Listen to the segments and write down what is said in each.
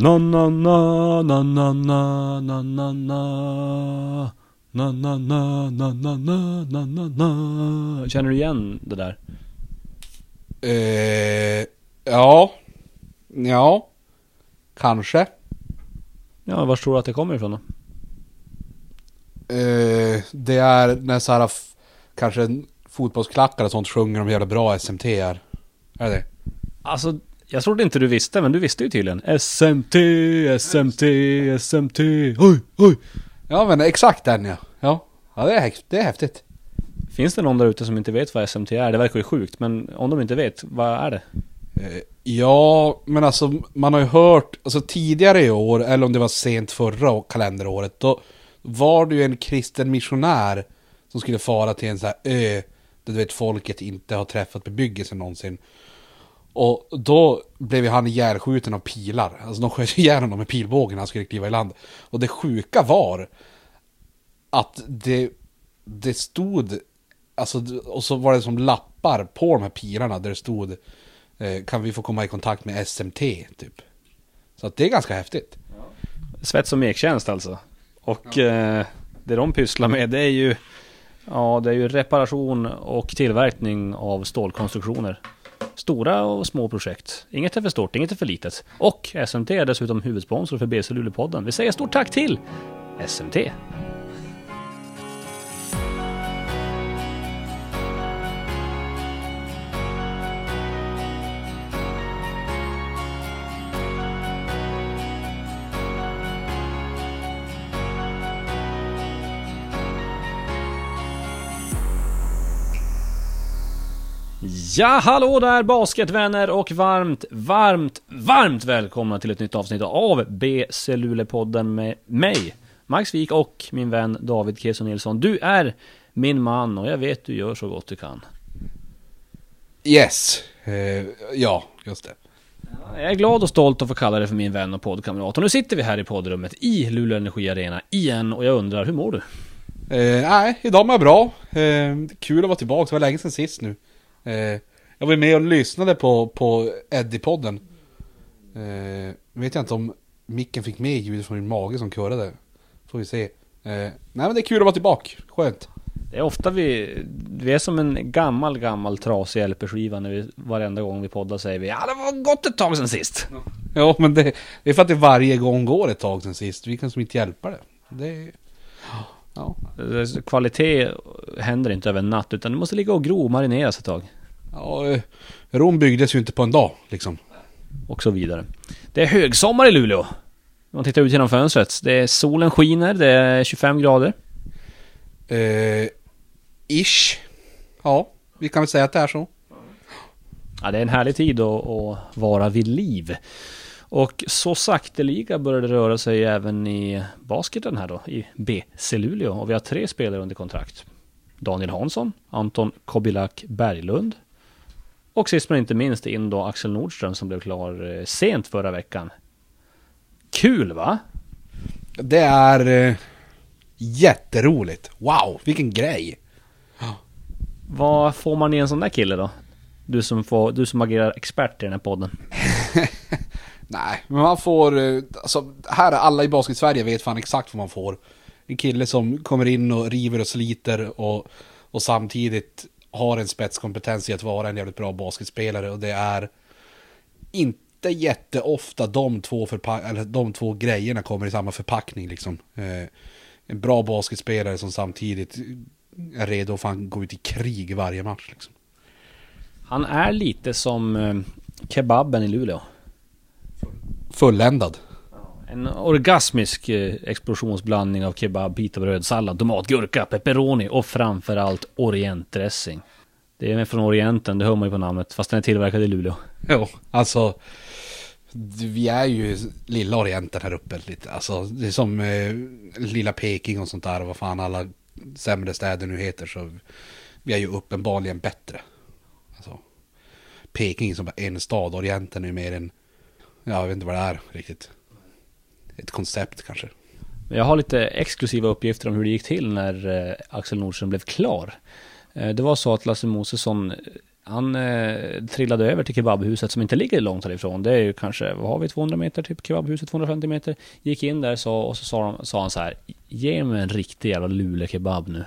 Na na na na na na na na na Na na na na na na na na na Känner du igen det där? Eh, ja. Ja. Kanske. Ja, var tror du att det kommer ifrån då? Eh, det är när så här, kanske fotbollsklackar och sånt sjunger om hur jävla bra SMT är. Är det Alltså, jag trodde inte du visste, men du visste ju tydligen. SMT, SMT, SMT. Oj, oj. Ja men exakt den ja. Ja, ja det, är, det är häftigt. Finns det någon där ute som inte vet vad SMT är? Det verkar ju sjukt, men om de inte vet, vad är det? Eh, Ja, men alltså man har ju hört, alltså tidigare i år, eller om det var sent förra kalenderåret, då var det ju en kristen missionär som skulle fara till en sån här ö, där du vet folket inte har träffat bebyggelsen någonsin. Och då blev ju han ihjälskjuten av pilar. Alltså de sköt ihjäl honom med pilbågen när han skulle kliva i land. Och det sjuka var att det, det stod, alltså, och så var det som lappar på de här pilarna där det stod eh, Kan vi få komma i kontakt med SMT typ. Så att det är ganska häftigt. Svets och mektjänst alltså. Och eh, det de pysslar med det är ju Ja det är ju reparation och tillverkning av stålkonstruktioner. Stora och små projekt. Inget är för stort, inget är för litet. Och SMT är dessutom huvudsponsor för BC Luleå-podden. Vi säger stort tack till SMT. Ja, hallå där basketvänner och varmt, varmt, varmt välkomna till ett nytt avsnitt av BC Luleå-podden med mig, Max Wik och min vän David Keso Nilsson. Du är min man och jag vet du gör så gott du kan. Yes. Eh, ja, just det. Jag är glad och stolt att få kalla dig för min vän och poddkamrat. Och nu sitter vi här i poddrummet i Luleå Energi Arena igen och jag undrar, hur mår du? Eh, nej, idag mår jag bra. Eh, kul att vara tillbaka, det var länge sedan sist nu. Eh, jag var med och lyssnade på, på Eddie-podden. Eh, vet jag inte om micken fick med ljudet från min mage som kurrade. Får vi se. Eh, nej men det är kul att vara tillbaka, skönt. Det är ofta vi, vi är som en gammal, gammal trasig LP-skiva när vi varenda gång vi poddar säger vi ja det var gott ett tag sedan sist. Ja men det, det är för att det varje gång går ett tag sedan sist. Vi kan som inte hjälpa det. Det Ja. Kvalitet händer inte över en natt utan det måste ligga och gro och marineras ett tag. ja Rom byggdes ju inte på en dag liksom. Och så vidare. Det är högsommar i Luleå. Om man tittar ut genom fönstret. Det är solen skiner, det är 25 grader. Eh, ish. Ja, vi kan väl säga att det är så. Ja, det är en härlig tid att, att vara vid liv. Och så sakteliga börjar det röra sig även i basketen här då, i BC Luleå. Och vi har tre spelare under kontrakt. Daniel Hansson, Anton Kobilak Berglund och sist men inte minst in då Axel Nordström som blev klar eh, sent förra veckan. Kul va? Det är eh, jätteroligt. Wow, vilken grej. Vad får man i en sån där kille då? Du som, får, du som agerar expert i den här podden. Nej, men man får... Eh, alltså, här är alla i Basket-Sverige vet fan exakt vad man får. En kille som kommer in och river och sliter och, och samtidigt har en spetskompetens i att vara en jävligt bra basketspelare och det är inte jätteofta de två, förpa- eller de två grejerna kommer i samma förpackning liksom. Eh, en bra basketspelare som samtidigt är redo att fan gå ut i krig varje match liksom. Han är lite som eh, kebaben i Luleå. Fulländad. En orgasmisk eh, explosionsblandning av kebab, pitabröd, sallad, tomat, gurka, pepperoni och framförallt orientdressing. Det är från Orienten, det hör man ju på namnet, fast den är tillverkad i Luleå. Jo, alltså vi är ju lilla Orienten här uppe lite. Alltså det är som eh, lilla Peking och sånt där och vad fan alla sämre städer nu heter så vi är ju uppenbarligen bättre. Alltså Peking som bara en stad, Orienten är ju mer en, jag vet inte vad det är riktigt. Ett koncept kanske. Jag har lite exklusiva uppgifter om hur det gick till när eh, Axel Nordström blev klar. Eh, det var så att Lasse Mosesson eh, han eh, trillade över till kebabhuset som inte ligger långt härifrån. Det är ju kanske, vad har vi, 200 meter typ? Kebabhuset 250 meter. Gick in där så, och så sa, de, sa han så här. Ge mig en riktig jävla lulekebab nu.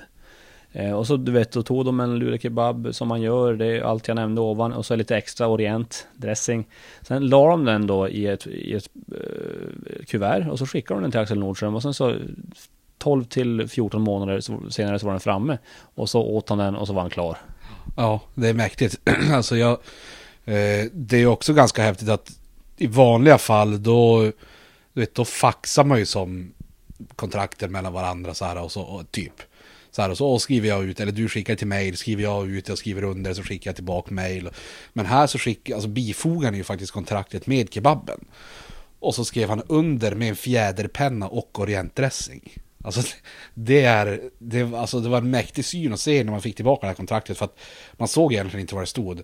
Eh, och så du vet, då tog de en lulekebab som man gör, det är allt jag nämnde ovan. Och så lite extra orient dressing. Sen la de den då i ett, i ett eh, kuvert och så skickade de den till Axel Nordström. Och sen så 12 till 14 månader senare så var den framme. Och så åt han den och så var han klar. Ja, det är mäktigt. alltså jag... Eh, det är också ganska häftigt att i vanliga fall då... Du vet, då faxar man ju som kontrakter mellan varandra så här och så och typ. Så här och så skriver jag ut, eller du skickar till mail, skriver jag ut, jag skriver under, så skickar jag tillbaka mail. Men här så skickar, alltså bifogar ju faktiskt kontraktet med kebaben. Och så skrev han under med en fjäderpenna och orientdressing. Alltså det, är, det, alltså det var en mäktig syn att se när man fick tillbaka det här kontraktet. För att man såg egentligen inte vad det stod.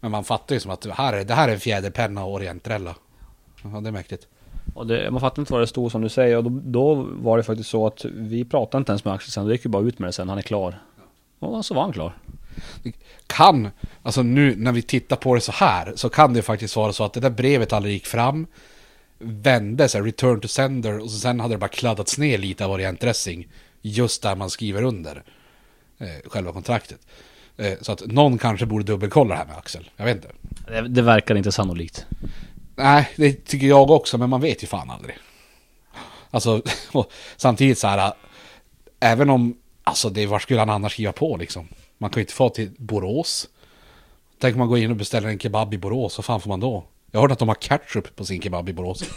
Men man fattade ju som att här, det här är en fjäderpenna och orientrella. Ja, det är mäktigt. Och det, man fattar inte vad det stod som du säger. Och då, då, var det faktiskt så att vi pratade inte ens med Axel sen. Det gick ju bara ut med det sen. Han är klar. Och så var han klar. Det kan, alltså nu när vi tittar på det så här. Så kan det faktiskt vara så att det där brevet aldrig gick fram vände, så här, return to sender, och så sen hade det bara kladdats ner lite av orientdressing just där man skriver under eh, själva kontraktet. Eh, så att någon kanske borde dubbelkolla det här med Axel. Jag vet inte. Det, det, verkar inte sannolikt. Nej, det tycker jag också, men man vet ju fan aldrig. Alltså, samtidigt så här, även om, alltså det, var skulle han annars skriva på liksom? Man kan ju inte få till Borås. Tänk om man går in och beställer en kebab i Borås, vad fan får man då? Jag har hört att de har ketchup på sin kebab i Borås.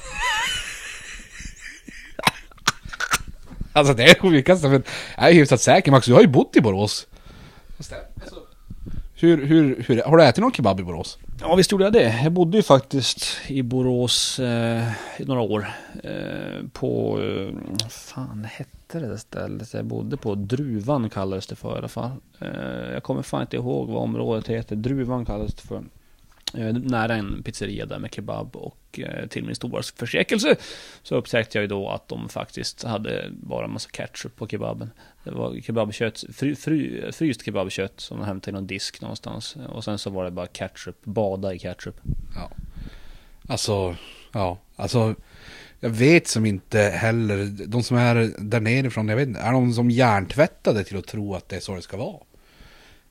alltså det är sjukaste men jag är hyfsat säker Max, du har ju bott i Borås. Hur, hur, hur, har du ätit någon kebab i Borås? Ja visst gjorde jag det. Jag bodde ju faktiskt i Borås eh, i några år. Eh, på, eh, fan hette det stället jag bodde på? Druvan kallades det för i alla fall. Eh, jag kommer fan inte ihåg vad området heter. Druvan kallades det för. Eh, nära en pizzeria där med kebab och eh, till min stora förskräckelse så upptäckte jag ju då att de faktiskt hade bara en massa ketchup på kebaben. Det var kebabkött, fry, fry, fryst kebabkött som de hämtade i någon disk någonstans. Och sen så var det bara ketchup, bada i ketchup. Ja. Alltså, ja, alltså jag vet som inte heller, de som är där nerifrån, jag vet inte, är de som hjärntvättade till att tro att det är så det ska vara?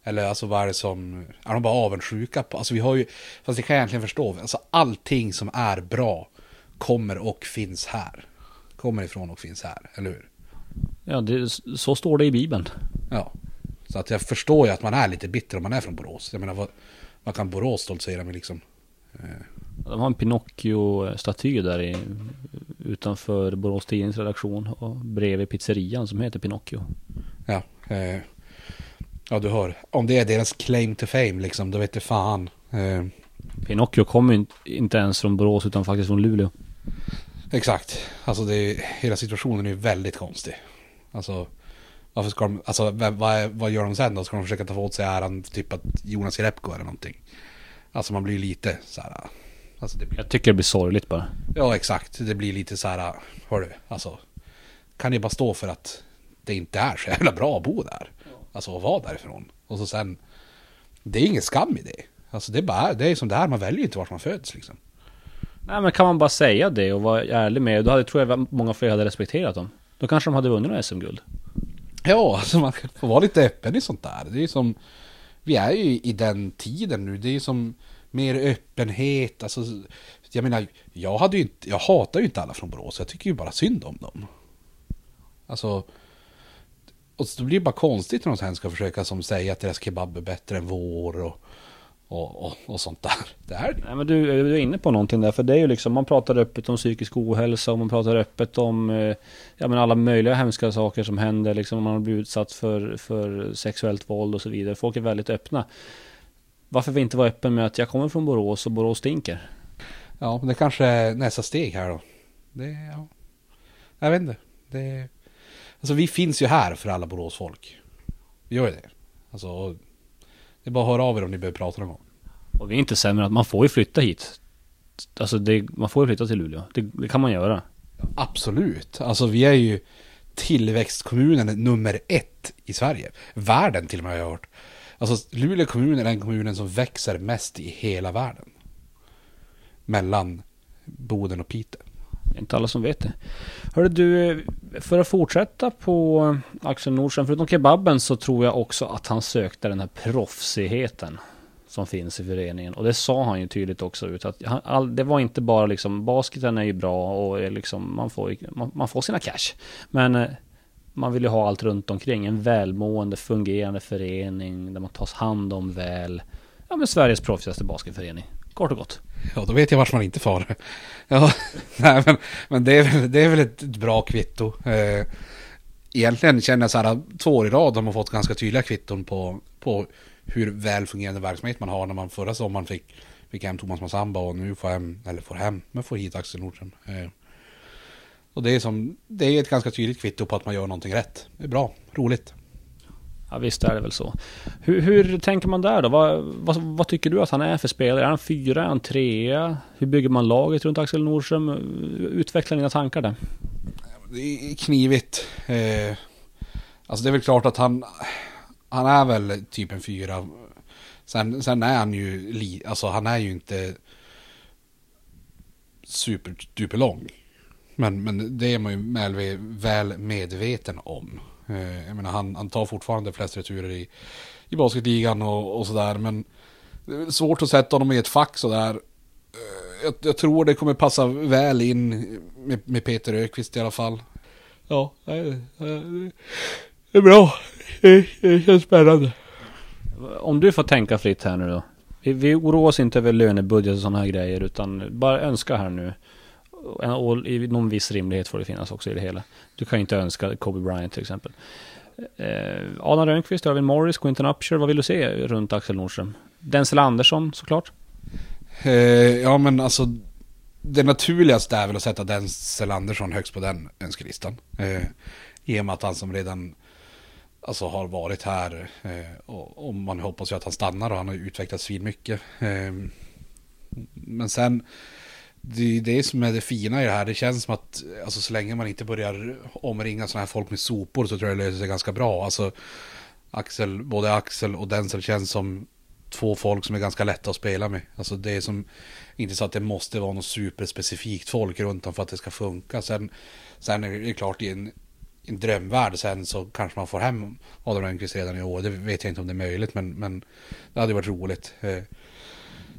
Eller alltså vad är det som, är de bara avundsjuka på? Alltså vi har ju, fast det kan jag egentligen förstå, alltså allting som är bra kommer och finns här. Kommer ifrån och finns här, eller hur? Ja, det, så står det i Bibeln. Ja, så att jag förstår ju att man är lite bitter om man är från Borås. Jag menar, vad, vad kan Borås stoltsera med liksom? Eh. De har en Pinocchio-staty där i, utanför Borås Tidnings redaktion och bredvid pizzerian som heter Pinocchio. Ja, eh, Ja, du hör. Om det är deras claim to fame liksom, då vet du fan. Eh. Pinocchio kommer ju inte ens från Borås utan faktiskt från Luleå. Exakt. Alltså det är, hela situationen är ju väldigt konstig. Alltså, varför ska de, alltså vad, vad gör de sen då? Ska de försöka ta åt sig äran, typ att Jonas Jerebko eller någonting? Alltså man blir lite så här. Alltså blir... Jag tycker det blir sorgligt bara. Ja, exakt. Det blir lite så här, hör du, alltså. Kan ni bara stå för att det inte är så jävla bra att bo där? Alltså att vara därifrån. Och så sen, det är ingen skam i det. Alltså det är bara, det är som det är, man väljer inte vart man föds liksom. Nej men kan man bara säga det och vara ärlig med det, då hade, tror jag många fler hade respekterat dem. Då kanske de hade vunnit några SM-guld. Ja, alltså man får vara lite öppen i sånt där. Det är ju som, vi är ju i den tiden nu, det är ju som mer öppenhet, alltså jag menar, jag hade ju inte, jag hatar ju inte alla från Borås, jag tycker ju bara synd om dem. Alltså, och då blir det bara konstigt när de sen ska försöka som säga att deras kebab är bättre än vår och, och, och, och sånt där. Det är det. Nej, men du, du är inne på någonting där, för det är ju liksom, man pratar öppet om psykisk ohälsa och man pratar öppet om eh, ja, men alla möjliga hemska saker som händer, liksom man har blivit utsatt för, för sexuellt våld och så vidare. Folk är väldigt öppna. Varför vi inte vara öppen med att jag kommer från Borås och Borås stinker? Ja, men det kanske är nästa steg här då. Det, ja. Jag vet inte. Det Alltså vi finns ju här för alla Boråsfolk. Vi gör ju det. Alltså, det är bara att höra av er om ni behöver prata någon gång. Och vi är inte sämre att man får ju flytta hit. Alltså det, man får ju flytta till Luleå. Det, det kan man göra. Absolut. Alltså vi är ju tillväxtkommunen nummer ett i Sverige. Världen till och med har jag hört. Alltså Luleå kommun är den kommunen som växer mest i hela världen. Mellan Boden och Piteå. Inte alla som vet det. Hörru du, för att fortsätta på eh, Axel Nordström, förutom kebaben så tror jag också att han sökte den här proffsigheten som finns i föreningen. Och det sa han ju tydligt också ut att han, all, det var inte bara liksom basketen är ju bra och är liksom, man, får, man, man får sina cash. Men eh, man vill ju ha allt runt omkring. En välmående, fungerande förening där man tas hand om väl. Ja men Sveriges proffsigaste basketförening. Kort och gott. Ja, då vet jag vart man inte far. Ja, nej, men, men det, är väl, det är väl ett bra kvitto. Eh, egentligen känner jag så här, två år i rad har man fått ganska tydliga kvitton på, på hur väl fungerande verksamhet man har när man förra sommaren fick, fick hem Thomas Massamba och nu får hem, eller får hem, men får hit Axel Nordström. Eh, och det är, som, det är ett ganska tydligt kvitto på att man gör någonting rätt. Det är bra, roligt. Ja visst är det väl så. Hur, hur tänker man där då? Vad, vad, vad, tycker du att han är för spelare? Är han fyra? Är han trea? Hur bygger man laget runt Axel Nordström? Utveckla dina tankar där. Det är knivigt. Eh, alltså det är väl klart att han, han är väl typ en fyra. Sen, sen är han ju, li, alltså han är ju inte superduper lång. Men, men det är man ju väl medveten om. Eh, jag menar, han, han tar fortfarande flest returer i, i basketligan och, och sådär. Men det är svårt att sätta honom i ett fack sådär. Eh, jag, jag tror det kommer passa väl in med, med Peter Ökvist i alla fall. Ja, det, det är bra. Det, det känns spännande. Om du får tänka fritt här nu då. Vi, vi oroar oss inte över lönebudget och sådana här grejer utan bara önska här nu. Och i någon viss rimlighet får det finnas också i det hela. Du kan ju inte önska Kobe Bryant till exempel. Eh, Adam Rönnqvist, Irvin Morris, Quinton Upshur. Vad vill du se runt Axel Nordström? Denzel Andersson såklart? Eh, ja men alltså det naturligaste är väl att sätta Denzel Andersson högst på den önskelistan. Eh, I och med att han som redan alltså, har varit här eh, och, och, man hoppas ju att han stannar och han har utvecklats fin mycket. Eh, men sen det är det som är det fina i det här. Det känns som att alltså, så länge man inte börjar omringa sådana här folk med sopor så tror jag det löser sig ganska bra. Alltså, Axel, både Axel och Denzel känns som två folk som är ganska lätta att spela med. Alltså det är som, inte så att det måste vara något superspecifikt folk runt om för att det ska funka. Sen, sen är det klart i en, en drömvärld sen så kanske man får hem Adam Rönnqvist redan i år. Det vet jag inte om det är möjligt men, men det hade varit roligt. Eh,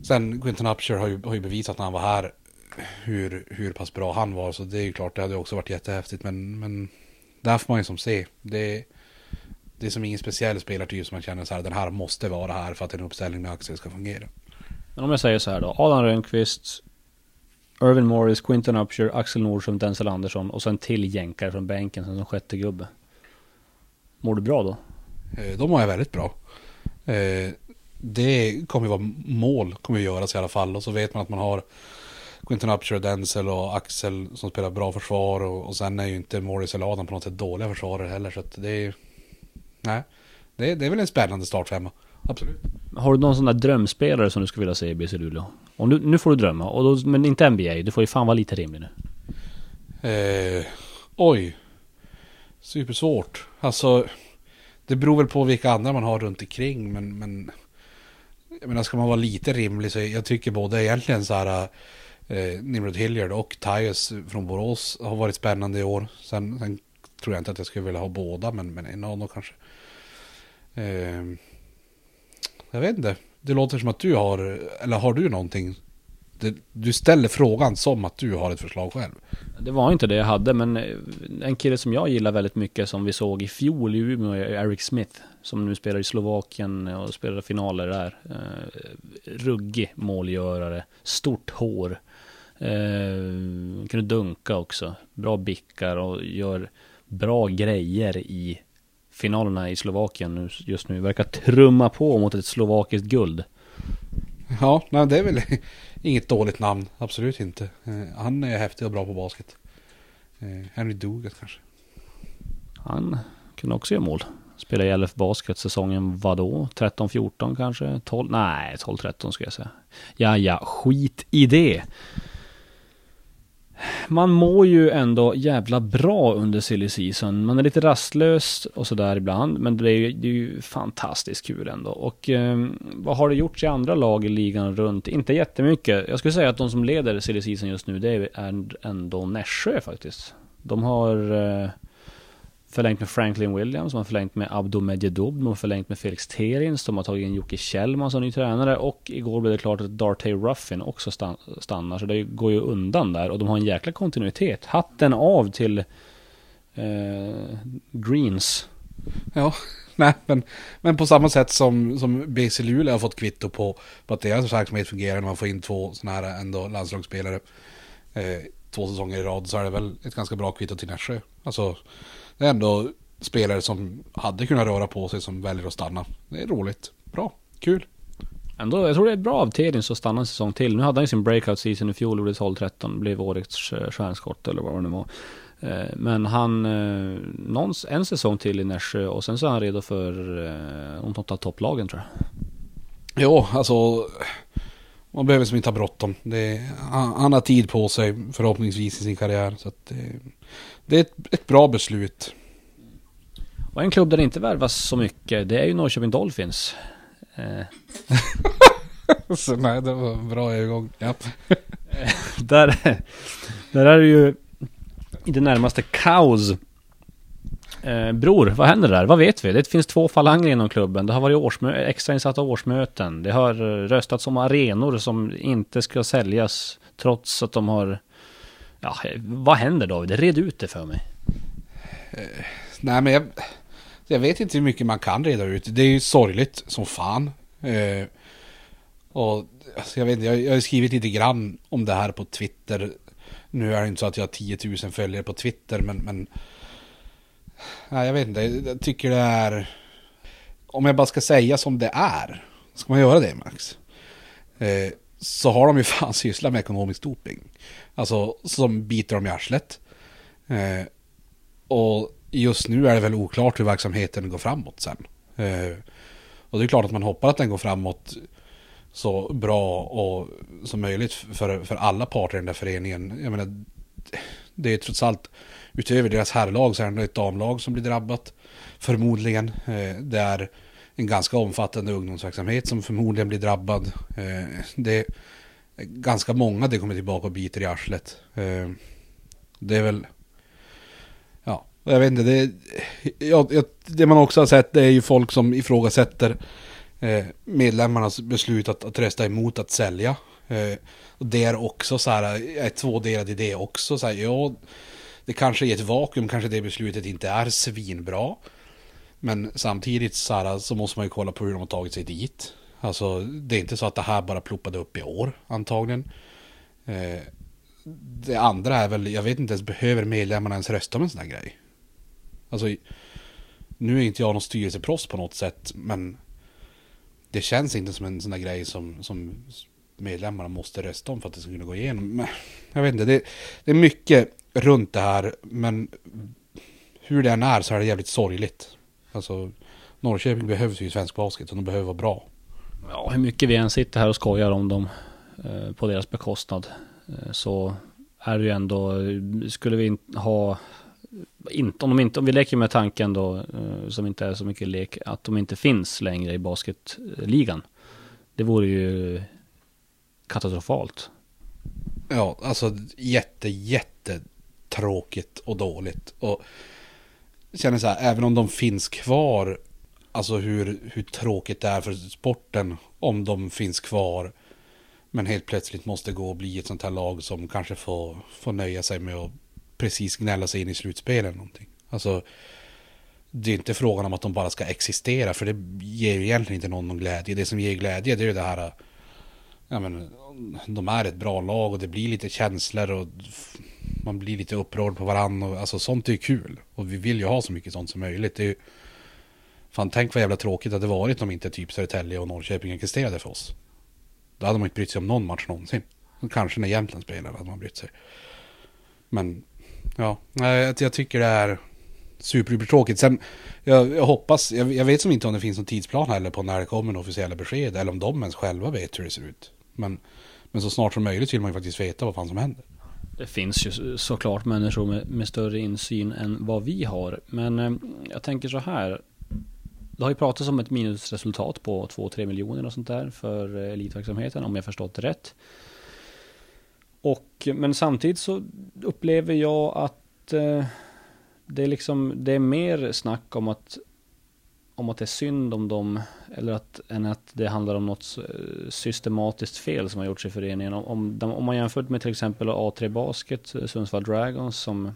sen Quentin Upshur har ju, har ju bevisat när han var här hur, hur pass bra han var. Så det är ju klart, det hade också varit jättehäftigt. Men, men där får man ju som se. Det, det är som ingen speciell spelartyp som man känner så här, den här måste vara här för att en uppställning med Axel ska fungera. Men om jag säger så här då, Adam Rönnqvist, Irvin Morris, Quinton Upshur, Axel Nordström, Denzel Andersson och så en till jänkare från bänken som sjätte gubbe. Mår du bra då? Eh, de mår jag väldigt bra. Eh, det kommer ju vara mål, kommer ju göras i alla fall. Och så vet man att man har Quinton Upshur, Denzel och Axel som spelar bra försvar och, och sen är ju inte Morris eller Adam på något sätt dåliga försvarare heller så att det är Nej, det är, det är väl en spännande startfemma. Absolut. Har du någon sån där drömspelare som du skulle vilja se i BC Luleå? Och nu, nu får du drömma, och då, men inte NBA. Du får ju fan vara lite rimlig nu. Eh, oj. Supersvårt. Alltså, det beror väl på vilka andra man har runt omkring, men, men jag menar, ska man vara lite rimlig så jag tycker både egentligen så här eh, Nimrod Hilliard och Tyus från Borås har varit spännande i år. Sen, sen, tror jag inte att jag skulle vilja ha båda, men, men en av dem kanske. Eh, jag vet inte. Det låter som att du har, eller har du någonting? Det, du ställer frågan som att du har ett förslag själv. Det var inte det jag hade, men eh, en kille som jag gillar väldigt mycket som vi såg i fjol i Umeå är Eric Smith. Som nu spelar i Slovakien och spelar finaler där. Eh, ruggig målgörare, stort hår. Eh, kunde dunka också. Bra bickar och gör bra grejer i finalerna i Slovakien just nu. Verkar trumma på mot ett slovakiskt guld. Ja, nej, det är väl inget dåligt namn. Absolut inte. Eh, han är häftig och bra på basket. Eh, Henry Dugat kanske. Han kunde också göra mål. Spelade i LF Basket säsongen vadå? 13-14 kanske? 12? Nej, 12-13 ska jag säga. Ja, ja, skit i det man mår ju ändå jävla bra under silly season. Man är lite rastlös och sådär ibland, men det är, ju, det är ju fantastiskt kul ändå. Och eh, vad har det gjorts i andra lag i ligan runt? Inte jättemycket. Jag skulle säga att de som leder silly season just nu, det är ändå Nässjö faktiskt. De har eh, förlängt med Franklin Williams, de har förlängt med Abdo Medjedob, de har förlängt med Felix Terins, de har tagit in Jocke Kjellman som ny tränare och igår blev det klart att Dartey Ruffin också stannar, så det går ju undan där och de har en jäkla kontinuitet. Hatten av till eh, Greens. Ja, nej men, men på samma sätt som, som BC Luleå har fått kvitto på, på att deras verksamhet fungerar när man får in två sådana här ändå landslagsspelare eh, två säsonger i rad så är det väl ett ganska bra kvitto till Nässjö. Alltså det är ändå spelare som hade kunnat röra på sig som väljer att stanna. Det är roligt. Bra. Kul. Ändå, jag tror det är bra av Tedins att stanna en säsong till. Nu hade han ju sin breakout season i fjol, gjorde 12-13, blev årets eh, stjärnskott eller vad det nu var. Eh, men han, eh, någons, en säsong till i Nässjö och sen så är han redo för något av topplagen tror jag. Jo, alltså man behöver som inte ha bråttom. Han har tid på sig förhoppningsvis i sin karriär. Så det, det, är ett, ett, bra beslut. Och en klubb där det inte värvas så mycket, det är ju Norrköping Dolphins. Eh. så, nej, det var en bra övergång. Ja. där, där är det ju i det närmaste kaos Eh, bror, vad händer där? Vad vet vi? Det finns två falanger inom klubben. Det har varit årsmö- extrainsatta årsmöten. Det har eh, röstats om arenor som inte ska säljas trots att de har... Ja, vad händer David? Red ut det för mig. Eh, nej, men jag, jag vet inte hur mycket man kan reda ut. Det är ju sorgligt som fan. Eh, och alltså, jag, vet, jag, jag har skrivit lite grann om det här på Twitter. Nu är det inte så att jag har 10 000 följare på Twitter, men, men Nej, jag vet inte. Jag tycker det är... Om jag bara ska säga som det är. Ska man göra det Max? Eh, så har de ju fan sysslat med ekonomisk doping. Alltså som biter dem i arslet. Eh, och just nu är det väl oklart hur verksamheten går framåt sen. Eh, och det är klart att man hoppas att den går framåt så bra och som möjligt för, för alla parter i den där föreningen. Jag menar, det är trots allt utöver deras herrlag så är det ett damlag som blir drabbat. Förmodligen. Eh, det är en ganska omfattande ungdomsverksamhet som förmodligen blir drabbad. Eh, det är ganska många det kommer tillbaka och biter i arslet. Eh, det är väl... Ja, jag vet inte. Det, ja, det man också har sett det är ju folk som ifrågasätter eh, medlemmarnas beslut att, att rösta emot att sälja. Eh, och det är också så här, jag är tvådelad i det också. Så här, ja, det kanske i ett vakuum kanske det beslutet inte är svinbra. Men samtidigt så, här, så måste man ju kolla på hur de har tagit sig dit. Alltså det är inte så att det här bara ploppade upp i år antagligen. Eh, det andra är väl, jag vet inte ens, behöver medlemmarna ens rösta om en sån här grej? Alltså, nu är inte jag någon styrelseproffs på något sätt, men det känns inte som en sån här grej som, som medlemmarna måste rösta om för att det ska kunna gå igenom. Men, jag vet inte, det, det är mycket runt det här. Men hur det än är så är det jävligt sorgligt. Alltså Norrköping behövs ju i svensk basket och de behöver vara bra. Ja, hur mycket vi än sitter här och skojar om dem eh, på deras bekostnad eh, så är det ju ändå, skulle vi ha inte, om, de inte, om vi leker med tanken då, eh, som inte är så mycket lek, att de inte finns längre i basketligan. Det vore ju katastrofalt. Ja, alltså jätte, jätte tråkigt och dåligt. Och känner så här, även om de finns kvar, alltså hur, hur tråkigt det är för sporten om de finns kvar. Men helt plötsligt måste gå och bli ett sånt här lag som kanske får, får nöja sig med att precis gnälla sig in i slutspel eller någonting. Alltså, det är inte frågan om att de bara ska existera, för det ger ju egentligen inte någon någon glädje. Det som ger glädje, det är ju det här, ja men, de är ett bra lag och det blir lite känslor och man blir lite upprörd på varandra. Och, alltså sånt är ju kul. Och vi vill ju ha så mycket sånt som möjligt. Det är ju, fan tänk vad jävla tråkigt att det varit om inte typ Södertälje och Norrköping existerade för oss. Då hade man inte brytt sig om någon match någonsin. Kanske när Jämtland spelade hade man brytt sig. Men ja, jag, jag tycker det är supertråkigt. Sen, jag, jag hoppas, jag, jag, vet som inte om det finns någon tidsplan heller på när det kommer officiella besked. Eller om de ens själva vet hur det ser ut. Men, men så snart som möjligt vill man ju faktiskt veta vad fan som händer. Det finns ju såklart människor med, med större insyn än vad vi har. Men eh, jag tänker så här. Det har ju pratats om ett minusresultat på 2-3 miljoner och sånt där för eh, elitverksamheten om jag förstått det rätt. Och, men samtidigt så upplever jag att eh, det, är liksom, det är mer snack om att om att det är synd om dem, eller att, än att det handlar om något eh, systematiskt fel som har gjorts i föreningen. Om, om, om man jämför med till exempel A3 Basket, eh, Sundsvall Dragons, som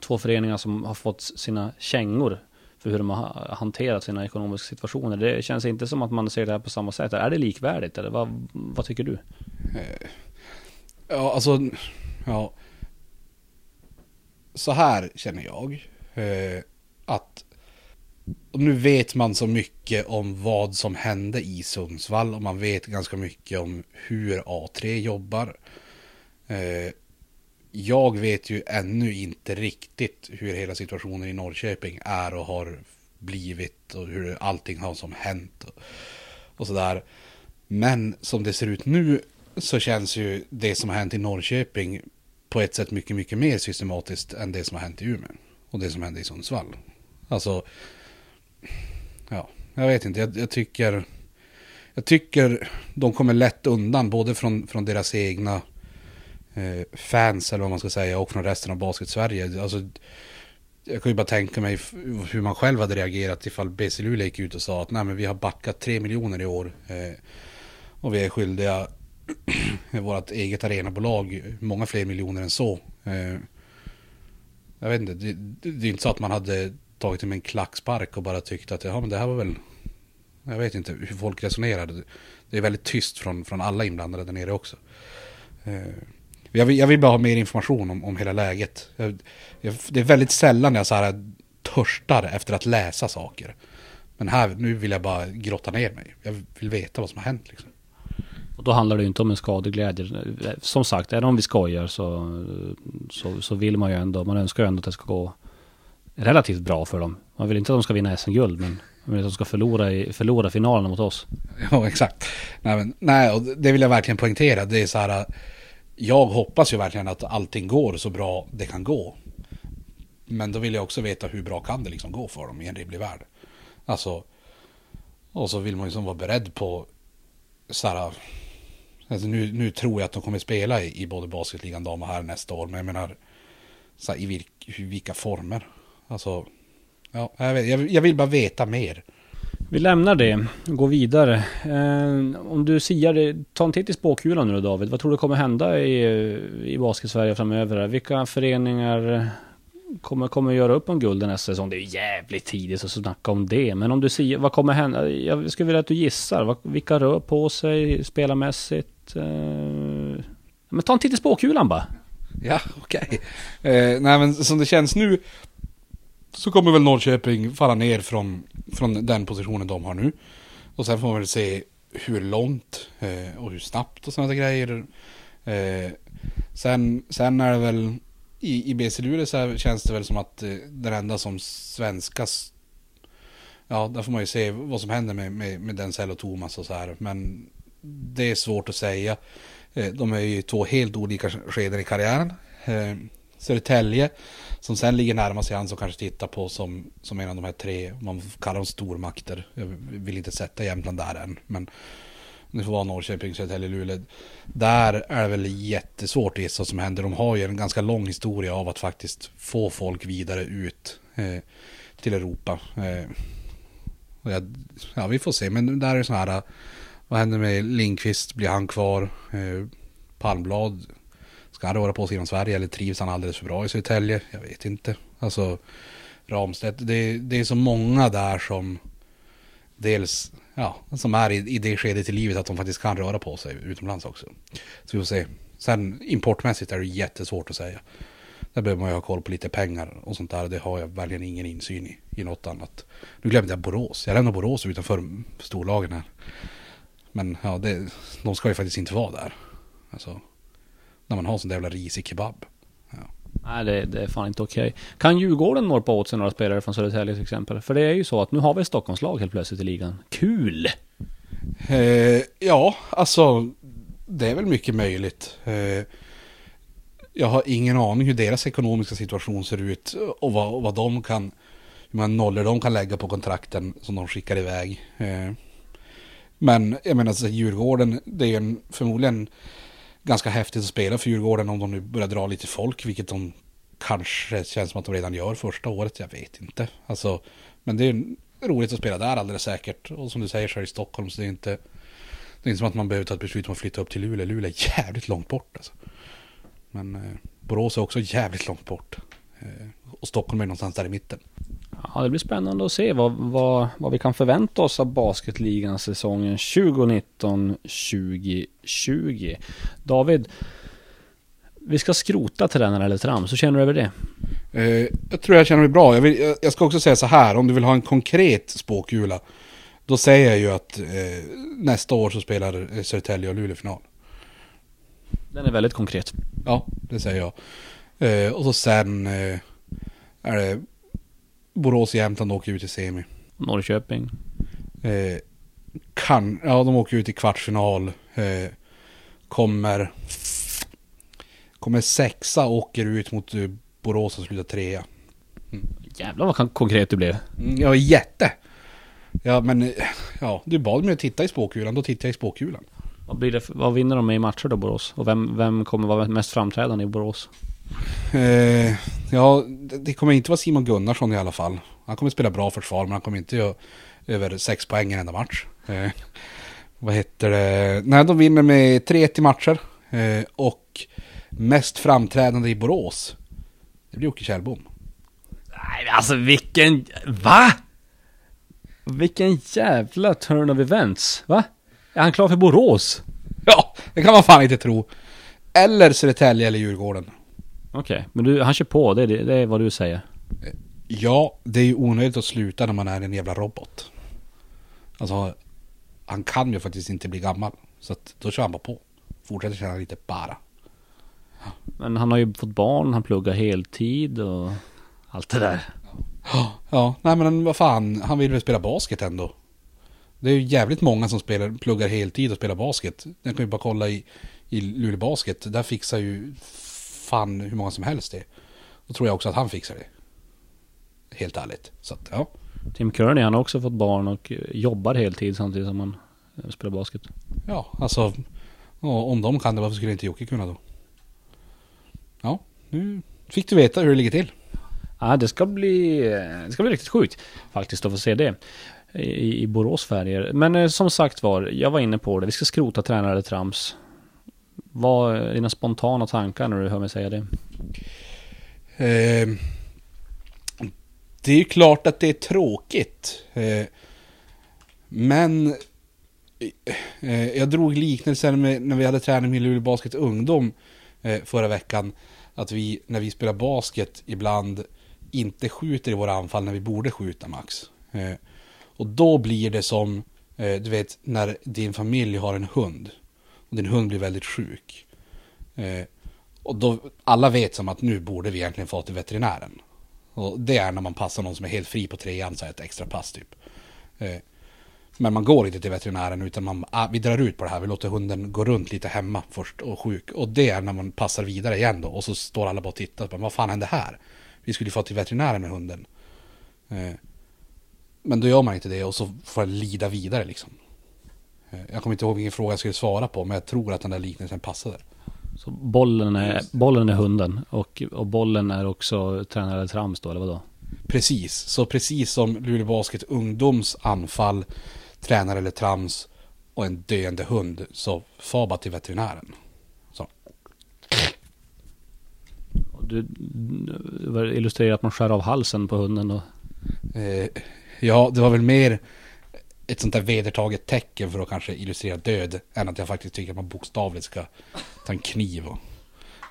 två föreningar som har fått sina kängor för hur de har hanterat sina ekonomiska situationer. Det känns inte som att man ser det här på samma sätt. Är det likvärdigt eller vad, vad tycker du? Eh, ja, alltså, ja. Så här känner jag. Eh, att nu vet man så mycket om vad som hände i Sundsvall och man vet ganska mycket om hur A3 jobbar. Eh, jag vet ju ännu inte riktigt hur hela situationen i Norrköping är och har blivit och hur allting har som hänt och sådär. Men som det ser ut nu så känns ju det som har hänt i Norrköping på ett sätt mycket, mycket mer systematiskt än det som har hänt i Umeå. Och det som hände i Sundsvall. Alltså, ja, jag vet inte, jag, jag, tycker... Jag tycker de kommer lätt undan både från, från deras egna Eh, fans eller vad man ska säga och från resten av basket-Sverige. Alltså, jag kan ju bara tänka mig hur man själv hade reagerat ifall BC Luleå gick ut och sa att nej men vi har backat tre miljoner i år. Eh, och vi är skyldiga vårt eget arenabolag många fler miljoner än så. Eh, jag vet inte, det, det, det är inte så att man hade tagit det med en klackspark och bara tyckt att ja, men det här var väl... Jag vet inte hur folk resonerade. Det är väldigt tyst från, från alla inblandade där nere också. Eh, jag vill, jag vill bara ha mer information om, om hela läget. Jag, jag, det är väldigt sällan jag så här törstar efter att läsa saker. Men här, nu vill jag bara grotta ner mig. Jag vill veta vad som har hänt liksom. Och då handlar det ju inte om en skadeglädje. Som sagt, även om vi skojar så, så, så vill man ju ändå, man önskar ju ändå att det ska gå relativt bra för dem. Man vill inte att de ska vinna SM-guld, men vill att de ska förlora, i, förlora finalen mot oss. Ja, exakt. Nej, men, nej, och det vill jag verkligen poängtera. Det är så här, jag hoppas ju verkligen att allting går så bra det kan gå. Men då vill jag också veta hur bra kan det liksom gå för dem i en rimlig värld. Alltså, och så vill man ju liksom vara beredd på så här, alltså nu, nu tror jag att de kommer spela i, i både basketligan dam och här nästa år, men jag menar så här, i vilk, vilka former. Alltså, ja, jag, vet, jag, vill bara veta mer. Vi lämnar det och går vidare. Eh, om du siar, ta en titt i spåkulan nu då David. Vad tror du kommer hända i, i Basket-Sverige framöver? Vilka föreningar kommer, kommer göra upp om guld nästa säsong? Det är jävligt tidigt att snacka om det. Men om du siar, vad kommer hända? Jag skulle vilja att du gissar. Vilka rör på sig spelarmässigt? Eh, men ta en titt i spåkulan bara. Ja, okej. Okay. Eh, nej men som det känns nu så kommer väl Norrköping falla ner från, från den positionen de har nu. Och sen får man väl se hur långt eh, och hur snabbt och sådana grejer. Eh, sen, sen är det väl i, i BC Luleå så känns det väl som att eh, den enda som svenskas Ja, där får man ju se vad som händer med, med, med Denzel och Thomas och så här. Men det är svårt att säga. Eh, de är ju två helt olika skeden i karriären. Eh, Södertälje som sen ligger närmast i hand som kanske tittar på som, som en av de här tre, man kallar dem stormakter. Jag vill inte sätta Jämtland där än, men det får vara Norrköping, Södertälje, Luleå. Där är det väl jättesvårt att gissa vad som händer. De har ju en ganska lång historia av att faktiskt få folk vidare ut eh, till Europa. Eh, jag, ja, vi får se, men där är det så här, vad händer med Linkvist, blir han kvar? Eh, Palmblad Ska han röra på sig inom Sverige eller trivs han alldeles för bra i Södertälje? Jag vet inte. Alltså Ramstedt, det, det är så många där som dels, ja, som är i, i det skedet i livet att de faktiskt kan röra på sig utomlands också. Så vi får se. Sen importmässigt är det jättesvårt att säga. Där behöver man ju ha koll på lite pengar och sånt där. Det har jag verkligen ingen insyn i, i något annat. Nu glömde jag Borås. Jag lämnar Borås utanför storlagen här. Men ja, det, de ska ju faktiskt inte vara där. Alltså, när man har sån där jävla risig kebab. Ja. Nej, det, det, är fan inte okej. Okay. Kan Djurgården norpa åt sig några spelare från Södertälje till exempel? För det är ju så att nu har vi ett Stockholmslag helt plötsligt i ligan. Kul! Eh, ja, alltså det är väl mycket möjligt. Eh, jag har ingen aning hur deras ekonomiska situation ser ut och vad, vad de kan, hur många nollor de kan lägga på kontrakten som de skickar iväg. Eh, men jag menar, alltså, Djurgården, det är en, förmodligen ganska häftigt att spela för Djurgården om de nu börjar dra lite folk, vilket de kanske känns som att de redan gör första året, jag vet inte. Alltså, men det är roligt att spela där alldeles säkert. Och som du säger så är det i Stockholm, så det är inte, det är inte som att man behöver ta ett beslut om att flytta upp till Luleå. Luleå är jävligt långt bort alltså. Men eh, Borås är också jävligt långt bort. Eh, och Stockholm är någonstans där i mitten. Ja, det blir spännande att se vad, vad, vad vi kan förvänta oss av basketligan säsongen 2019-2020. David, vi ska skrota tränare eller trams. Hur känner du över det? Eh, jag tror jag känner mig bra. Jag, vill, jag, ska också säga så här, om du vill ha en konkret spåkula. Då säger jag ju att eh, nästa år så spelar Södertälje och Luleå final. Den är väldigt konkret. Ja, det säger jag. Eh, och så sen eh, är det Borås och Jämtland åker ut i semi. Norrköping. Eh, kan, ja de åker ut i kvartsfinal. Eh, kommer, kommer sexa åker ut mot eh, Borås och slutar trea. Mm. Jävlar vad konkret du blev. Mm, ja, jätte. Ja, men eh, ja, du bad mig att titta i spåkulan, då tittar jag i spåkulan. Vad, blir det, vad vinner de med i matcher då, Borås? Och vem, vem kommer vara mest framträdande i Borås? Eh, ja, det kommer inte vara Simon Gunnarsson i alla fall. Han kommer spela bra försvar, men han kommer inte göra över sex poäng i en enda match. Eh, vad heter det? Nej, de vinner med 3-1 i matcher. Eh, och mest framträdande i Borås, det blir Jocke Kjellbom. Nej, alltså vilken... Va? Vilken jävla turn of events, va? Är han klar för Borås? Ja, det kan man fan inte tro. Eller Södertälje eller Djurgården. Okej, okay, men du, han kör på, det är, det är vad du säger? Ja, det är ju onödigt att sluta när man är en jävla robot. Alltså, han kan ju faktiskt inte bli gammal. Så att då kör han bara på. Fortsätter tjäna lite bara. Men han har ju fått barn, han pluggar heltid och allt det där. Ja, ja nej men vad fan, han vill väl spela basket ändå. Det är ju jävligt många som spelar, pluggar heltid och spelar basket. Jag kan ju bara kolla i, i Luleå Basket. Där fixar ju fan hur många som helst det. Då tror jag också att han fixar det. Helt ärligt. Så att, ja. Tim Kearney han har också fått barn och jobbar heltid samtidigt som han eh, spelar basket. Ja, alltså om de kan det, varför skulle inte Jocke kunna då? Ja, nu fick du veta hur det ligger till. Ja, det ska bli, det ska bli riktigt sjukt faktiskt att få se det i, i Borås färger. Men eh, som sagt var, jag var inne på det. Vi ska skrota tränare trams. Vad är dina spontana tankar när du hör mig säga det? Eh, det är ju klart att det är tråkigt. Eh, men eh, eh jag drog liknelsen med när vi hade träning med Luleå Basket Ungdom eh, förra veckan. Att vi, när vi spelar basket, ibland inte skjuter i våra anfall när vi borde skjuta max. Eh, och då blir det som, du vet, när din familj har en hund. Din hund blir väldigt sjuk. Eh, och då, alla vet som att nu borde vi egentligen få till veterinären. Och det är när man passar någon som är helt fri på trean, så ett extra pass typ. Eh, men man går inte till veterinären utan man, ah, vi drar ut på det här, vi låter hunden gå runt lite hemma först och sjuk. Och det är när man passar vidare igen då. Och så står alla bara och tittar på, vad fan hände här? Vi skulle få till veterinären med hunden. Eh, men då gör man inte det och så får jag lida vidare liksom. Eh, jag kommer inte ihåg vilken fråga jag skulle svara på, men jag tror att den där liknelsen passade. Så bollen är, bollen är hunden och, och bollen är också tränare trams då, eller vadå? Precis, så precis som Luleå Basket ungdoms anfall, tränare eller trams och en döende hund, så far bara till veterinären. Så. Du, du illustrerar att man skär av halsen på hunden då? Eh, Ja, det var väl mer ett sånt där vedertaget tecken för att kanske illustrera död. Än att jag faktiskt tycker att man bokstavligt ska ta en kniv och...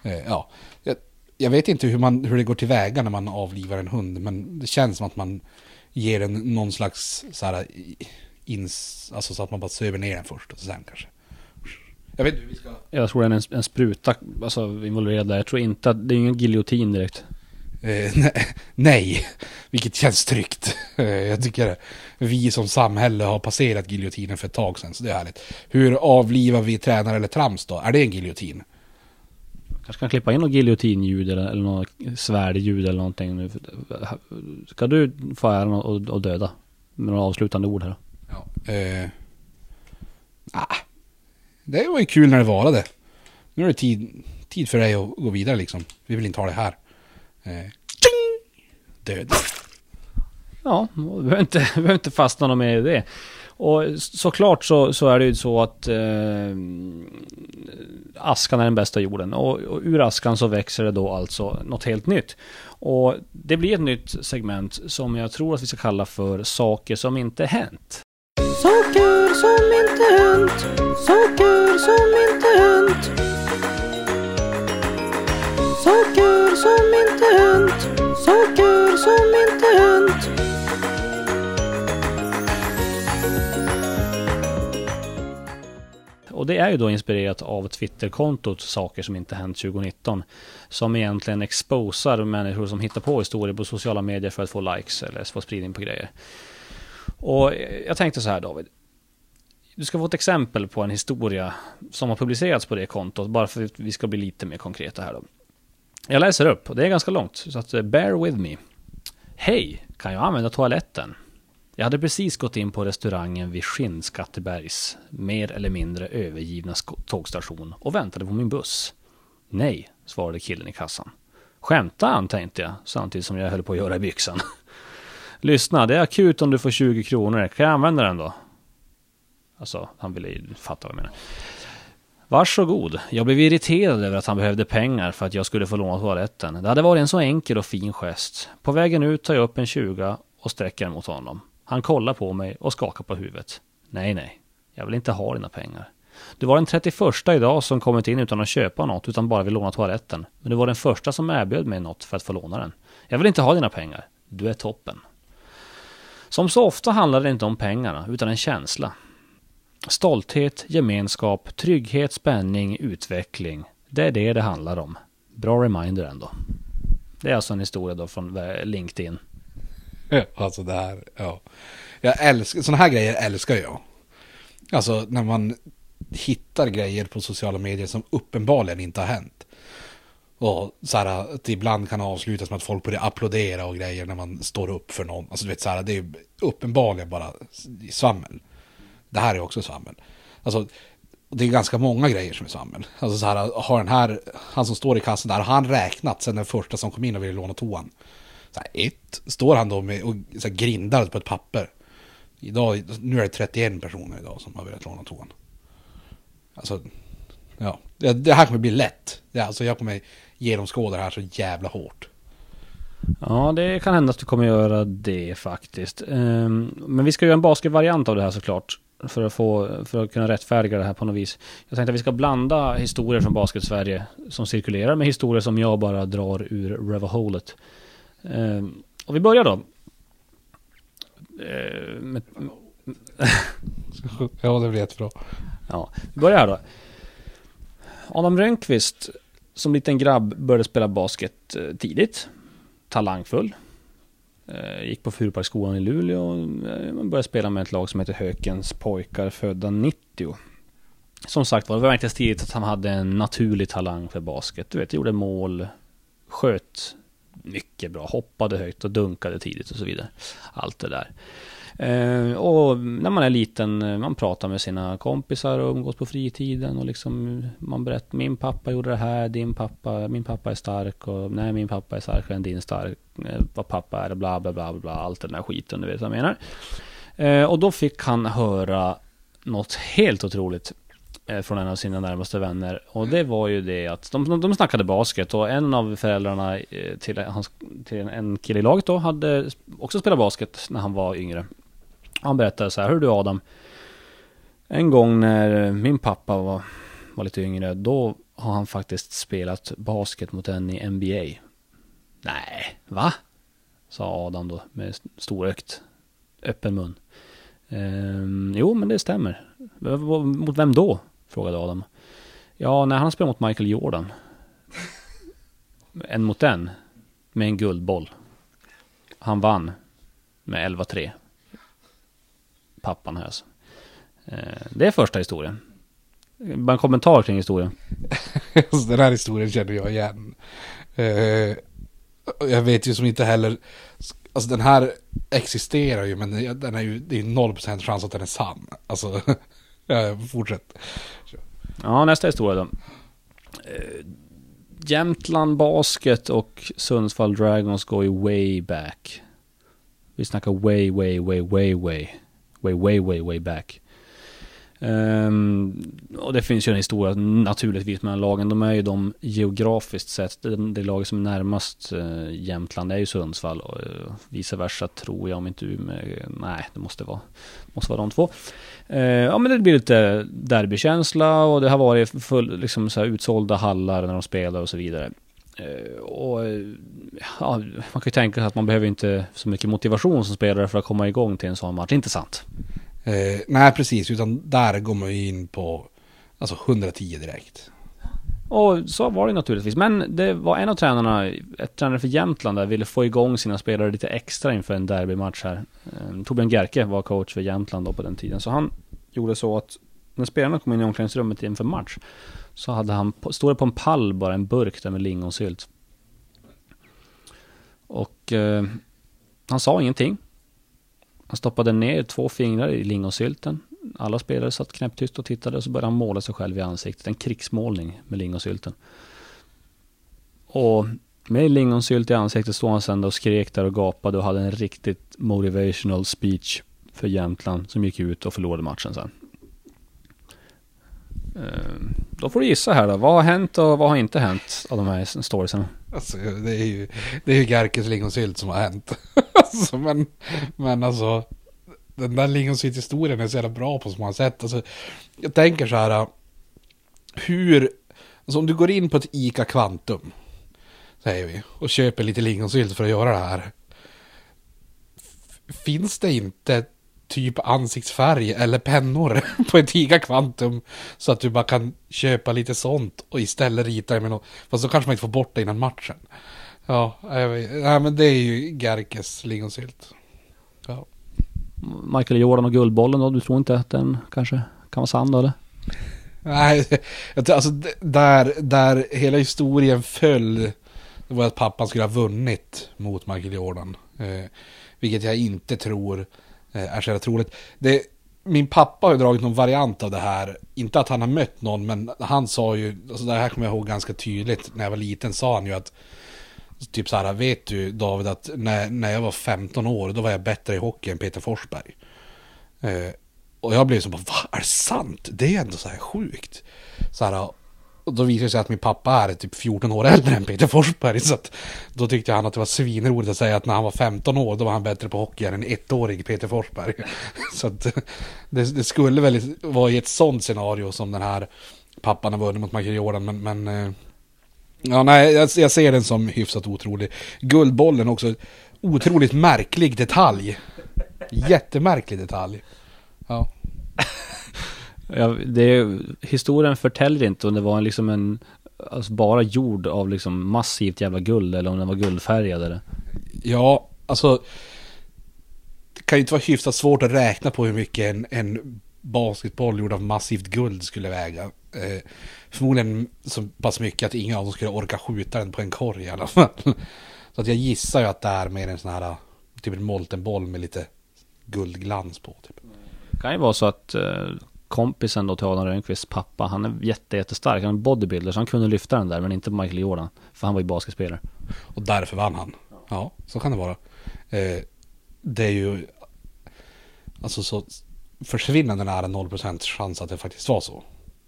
Eh, ja. Jag, jag, vet inte hur, man, hur det går tillväga när man avlivar en hund. Men det känns som att man ger den någon slags så här... Ins, alltså så att man bara söver ner den först och sen kanske. Jag vet hur vi ska... Jag tror det är en, en spruta alltså, involverad där. Jag tror inte att det är ingen giljotin direkt. Eh, nej, vilket känns tryggt. Eh, jag tycker vi som samhälle har passerat giljotinen för ett tag sedan, så det är härligt. Hur avlivar vi tränare eller trams då? Är det en giljotin? Kanske kan klippa in något giljotinljud eller, eller något svärdljud eller någonting. nu. Ska du få äran att döda? Med några avslutande ord här. Ja. Eh, ah, det var ju kul när det varade. Nu är det tid, tid för dig att gå vidare liksom. Vi vill inte ha det här. Eh, tjing! Död. Ja, vi behöver inte, vi behöver inte fastna något mer i det. Och såklart så, så är det ju så att eh, askan är den bästa jorden. Och, och ur askan så växer det då alltså något helt nytt. Och det blir ett nytt segment som jag tror att vi ska kalla för Saker som inte hänt. Saker som inte hänt. Saker som inte hänt. Inte hänt. Saker som inte hänt. Och det är ju då inspirerat av Twitterkontot Saker som inte hänt 2019. Som egentligen exposar människor som hittar på historier på sociala medier för att få likes eller få spridning på grejer. Och jag tänkte så här David. Du ska få ett exempel på en historia som har publicerats på det kontot. Bara för att vi ska bli lite mer konkreta här då. Jag läser upp och det är ganska långt. Så att eh, bear with me. Hej, kan jag använda toaletten? Jag hade precis gått in på restaurangen vid Skinnskattebergs mer eller mindre övergivna tågstation och väntade på min buss. Nej, svarade killen i kassan. Skämtar han, tänkte jag, samtidigt som jag höll på att göra i byxan. Lyssna, det är akut om du får 20 kronor. Kan jag använda den då? Alltså, han ville ju fatta vad jag menar. Varsågod. Jag blev irriterad över att han behövde pengar för att jag skulle få låna toaletten. Det hade varit en så enkel och fin gest. På vägen ut tar jag upp en 20 och sträcker den mot honom. Han kollar på mig och skakar på huvudet. Nej, nej. Jag vill inte ha dina pengar. Du var den 31 idag som kommit in utan att köpa något utan bara vill låna toaletten. Men du var den första som erbjöd mig något för att få låna den. Jag vill inte ha dina pengar. Du är toppen. Som så ofta handlar det inte om pengarna utan en känsla. Stolthet, gemenskap, trygghet, spänning, utveckling. Det är det det handlar om. Bra reminder ändå. Det är alltså en historia då från eh, LinkedIn. Alltså det här, ja. Jag älskar, sådana här grejer älskar jag. Alltså när man hittar grejer på sociala medier som uppenbarligen inte har hänt. Och så här att det ibland kan avslutas med att folk börjar applådera och grejer när man står upp för någon. Alltså du vet så här, det är uppenbarligen bara svammel. Det här är också svammel. Alltså det är ganska många grejer som är svammel. Alltså så här, har den här, han som står i kassan där, har han räknat sen den första som kom in och ville låna toan? Så här, ett, står han då med och så här, grindar på ett papper. Idag, nu är det 31 personer idag som har velat låna toan. Alltså, ja. Det, det här kommer bli lätt. Det, alltså jag kommer genomskåda det här så jävla hårt. Ja, det kan hända att du kommer göra det faktiskt. Ehm, men vi ska göra en basketvariant av det här såklart. För att, få, för att kunna rättfärdiga det här på något vis. Jag tänkte att vi ska blanda historier från Basket-Sverige som cirkulerar med historier som jag bara drar ur Revaholet. Ehm, Och vi börjar då. Ehm, med, Ja, det blir jättebra. Ja, vi börjar här då. Adam Rönnqvist som liten grabb började spela basket eh, tidigt. Talangfull. Eh, gick på Furuparksskolan i Luleå. och eh, började spela med ett lag som heter Hökens pojkar födda 90. Som sagt var, det märktes tidigt att han hade en naturlig talang för basket. Du vet, gjorde mål, sköt mycket bra, hoppade högt och dunkade tidigt och så vidare. Allt det där. Eh, och när man är liten, eh, man pratar med sina kompisar och umgås på fritiden och liksom man berättar min pappa gjorde det här, din pappa, min pappa är stark och nej min pappa är starkare än din stark, eh, vad pappa är och bla bla bla bla, allt den där skiten du vet vad jag menar. Eh, och då fick han höra något helt otroligt eh, från en av sina närmaste vänner. Och det var ju det att de, de, de snackade basket och en av föräldrarna eh, till, hans, till en kille i laget då hade också spelat basket när han var yngre. Han berättade så här, hör du Adam. En gång när min pappa var, var lite yngre, då har han faktiskt spelat basket mot en i NBA. Nej, va? Sa Adam då med storögt, öppen mun. Ehm, jo, men det stämmer. Mot vem då? Frågade Adam. Ja, när han spelade mot Michael Jordan. En mot en. Med en guldboll. Han vann med 11-3. Pappan här alltså. Eh, Det är första historien. Bara en kommentar kring historien. Alltså, den här historien känner jag igen. Eh, jag vet ju som inte heller, alltså den här existerar ju men den är ju, det är ju 0% chans att den är sann. Alltså, fortsätt. Ja, nästa historia då. Eh, Jämtland Basket och Sundsvall Dragons går ju way back. Vi snackar way, way, way, way, way. Way, way, way, way back. Um, och det finns ju en historia naturligtvis mellan lagen. De är ju de geografiskt sett, det, det laget som är närmast uh, Jämtland är ju Sundsvall och uh, vice versa tror jag om inte Umeå, nej det måste vara, måste vara de två. Uh, ja men det blir lite derbykänsla och det har varit full, liksom så här utsålda hallar när de spelar och så vidare. Uh, och ja, man kan ju tänka sig att man behöver inte så mycket motivation som spelare för att komma igång till en sån match, inte sant? Eh, nej, precis. Utan där går man ju in på alltså 110 direkt. Och så var det naturligtvis. Men det var en av tränarna, ett tränare för Jämtland där, ville få igång sina spelare lite extra inför en derbymatch här. Eh, Torbjörn Gerke var coach för Jämtland då på den tiden. Så han gjorde så att när spelarna kom in i omklädningsrummet inför match så hade han, stod det på en pall bara en burk där med lingonsylt. Och eh, han sa ingenting. Han stoppade ner två fingrar i lingonsylten. Alla spelare satt knäpptyst och tittade och så började han måla sig själv i ansiktet. En krigsmålning med lingonsylten. Och med lingonsylt i ansiktet stod han sen och skrek där och gapade och hade en riktigt motivational speech för Jämtland som gick ut och förlorade matchen sen. Eh, då får du gissa här då. Vad har hänt och vad har inte hänt av de här storiesen? Alltså, det är ju, det är ju Gerkes lingonsylt som har hänt. alltså, men, men alltså, den där lingonsylt-historien är så jävla bra på så många sätt. Alltså, jag tänker så här, eh, hur, alltså om du går in på ett ICA Kvantum, säger vi, och köper lite lingonsylt för att göra det här. Finns det inte typ ansiktsfärg eller pennor på ett ICA Kvantum så att du bara kan köpa lite sånt och istället rita med något. Fast så kanske man inte får bort det innan matchen. Ja, jag vet, nej, men det är ju Gerkes lingonsylt. Ja. Michael Jordan och Guldbollen då? Du tror inte att den kanske kan vara sann då eller? Nej, alltså där, där hela historien föll, det var att pappan skulle ha vunnit mot Michael Jordan. Eh, vilket jag inte tror Eh, är så jävla troligt. Det, min pappa har ju dragit någon variant av det här. Inte att han har mött någon, men han sa ju, alltså det här kommer jag ihåg ganska tydligt. När jag var liten sa han ju att Typ så här, vet du David att när, när jag var 15 år då var jag bättre i hockey än Peter Forsberg. Eh, och jag blev så bara, vad är det sant? Det är ändå så här sjukt. Så här, och då visade det sig att min pappa är typ 14 år äldre än Peter Forsberg. Så att då tyckte han att det var svinroligt att säga att när han var 15 år då var han bättre på hockey än en ettårig Peter Forsberg. Så att det, det skulle väl vara i ett sånt scenario som den här pappan har vunnit mot Michael Jordan. Men, men eh, ja, nej, jag, jag ser den som hyfsat otrolig. Guldbollen också, otroligt märklig detalj. Jättemärklig detalj. Ja. Ja, det, historien förtäljer inte om det var liksom en, alltså bara gjord av liksom massivt jävla guld eller om den var guldfärgad eller. Ja, alltså. Det kan ju inte vara hyfsat svårt att räkna på hur mycket en, en basketboll gjord av massivt guld skulle väga. Eh, förmodligen så pass mycket att ingen av dem skulle orka skjuta den på en korg i alla fall. Så att jag gissar ju att det är mer en sån här, typ en molten boll med lite guldglans på. Typ. Det kan ju vara så att eh, kompisen då till Adam Rönnqvists pappa, han är jätte, jättestark. Han är bodybuilder så han kunde lyfta den där men inte Michael Jordan. För han var ju basketspelare. Och därför vann han. Ja, så kan det vara. Eh, det är ju alltså så försvinnande nära 0% chans att det faktiskt var så.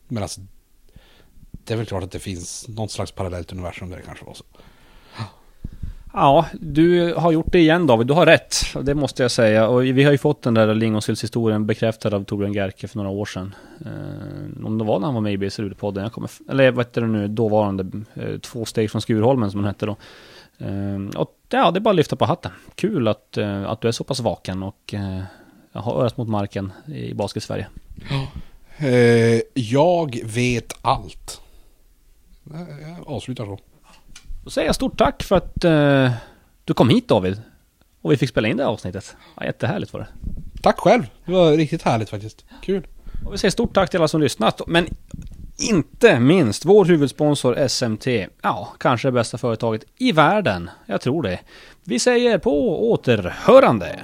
Men alltså det är väl klart att det finns något slags parallellt universum där det kanske var så. Ja, du har gjort det igen David. Du har rätt. Det måste jag säga. Och vi har ju fått den där lingonsyltshistorien bekräftad av Torbjörn Gerke för några år sedan. Eh, om det var när han var med i BSRU-podden. Jag kommer, eller vad heter det nu, dåvarande eh, Två steg från Skurholmen som han hette då. Eh, och ja, det är bara att lyfta på hatten. Kul att, eh, att du är så pass vaken och eh, har örat mot marken i basket-Sverige. Eh, jag vet allt. Eh, jag avslutar så. Då säger jag stort tack för att eh, du kom hit David. Och vi fick spela in det här avsnittet. Ja, jättehärligt var det. Tack själv. Det var riktigt härligt faktiskt. Kul. Och vi säger stort tack till alla som lyssnat. Men inte minst vår huvudsponsor SMT. Ja, kanske det bästa företaget i världen. Jag tror det. Vi säger på återhörande.